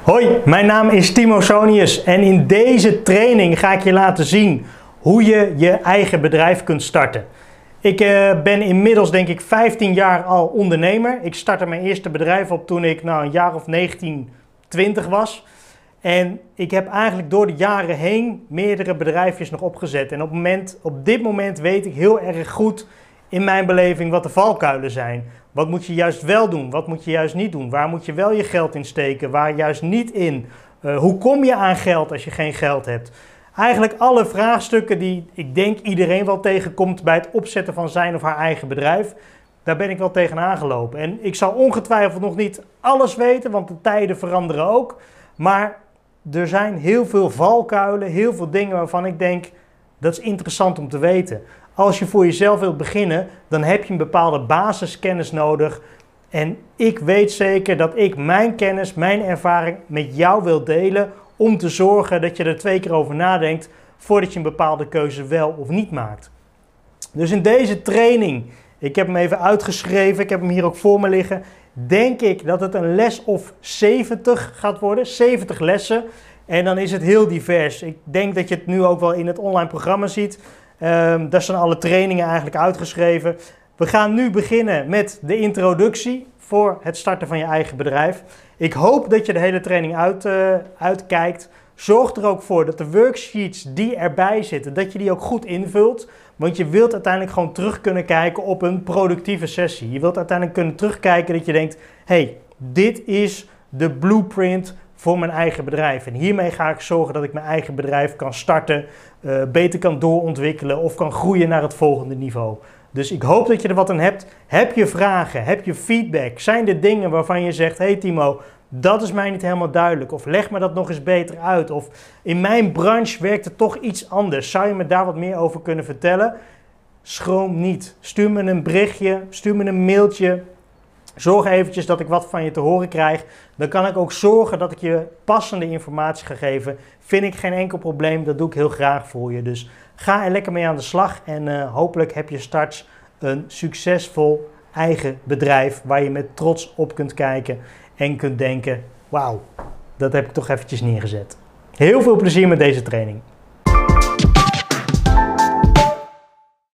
Hoi, mijn naam is Timo Sonius en in deze training ga ik je laten zien hoe je je eigen bedrijf kunt starten. Ik uh, ben inmiddels denk ik 15 jaar al ondernemer. Ik startte mijn eerste bedrijf op toen ik nou, een jaar of 19, 20 was. En ik heb eigenlijk door de jaren heen meerdere bedrijfjes nog opgezet. En op, moment, op dit moment weet ik heel erg goed in mijn beleving wat de valkuilen zijn. Wat moet je juist wel doen? Wat moet je juist niet doen? Waar moet je wel je geld in steken? Waar juist niet in? Uh, hoe kom je aan geld als je geen geld hebt? Eigenlijk alle vraagstukken die ik denk iedereen wel tegenkomt bij het opzetten van zijn of haar eigen bedrijf. Daar ben ik wel tegen aangelopen. En ik zal ongetwijfeld nog niet alles weten, want de tijden veranderen ook. Maar er zijn heel veel valkuilen, heel veel dingen waarvan ik denk dat is interessant om te weten. Als je voor jezelf wilt beginnen, dan heb je een bepaalde basiskennis nodig. En ik weet zeker dat ik mijn kennis, mijn ervaring met jou wil delen om te zorgen dat je er twee keer over nadenkt voordat je een bepaalde keuze wel of niet maakt. Dus in deze training, ik heb hem even uitgeschreven, ik heb hem hier ook voor me liggen, denk ik dat het een les of 70 gaat worden, 70 lessen. En dan is het heel divers. Ik denk dat je het nu ook wel in het online programma ziet. Um, daar zijn alle trainingen eigenlijk uitgeschreven. We gaan nu beginnen met de introductie voor het starten van je eigen bedrijf. Ik hoop dat je de hele training uit, uh, uitkijkt. Zorg er ook voor dat de worksheets die erbij zitten, dat je die ook goed invult. Want je wilt uiteindelijk gewoon terug kunnen kijken op een productieve sessie. Je wilt uiteindelijk kunnen terugkijken dat je denkt, hey, dit is de blueprint voor mijn eigen bedrijf. En hiermee ga ik zorgen dat ik mijn eigen bedrijf kan starten, uh, beter kan doorontwikkelen of kan groeien naar het volgende niveau. Dus ik hoop dat je er wat aan hebt. Heb je vragen? Heb je feedback? Zijn er dingen waarvan je zegt: hey Timo, dat is mij niet helemaal duidelijk. Of leg me dat nog eens beter uit. Of in mijn branche werkt het toch iets anders. Zou je me daar wat meer over kunnen vertellen? Schroom niet. Stuur me een berichtje, stuur me een mailtje. Zorg eventjes dat ik wat van je te horen krijg. Dan kan ik ook zorgen dat ik je passende informatie ga geven. Vind ik geen enkel probleem, dat doe ik heel graag voor je. Dus ga er lekker mee aan de slag en uh, hopelijk heb je straks een succesvol eigen bedrijf waar je met trots op kunt kijken en kunt denken: wauw, dat heb ik toch eventjes neergezet. Heel veel plezier met deze training.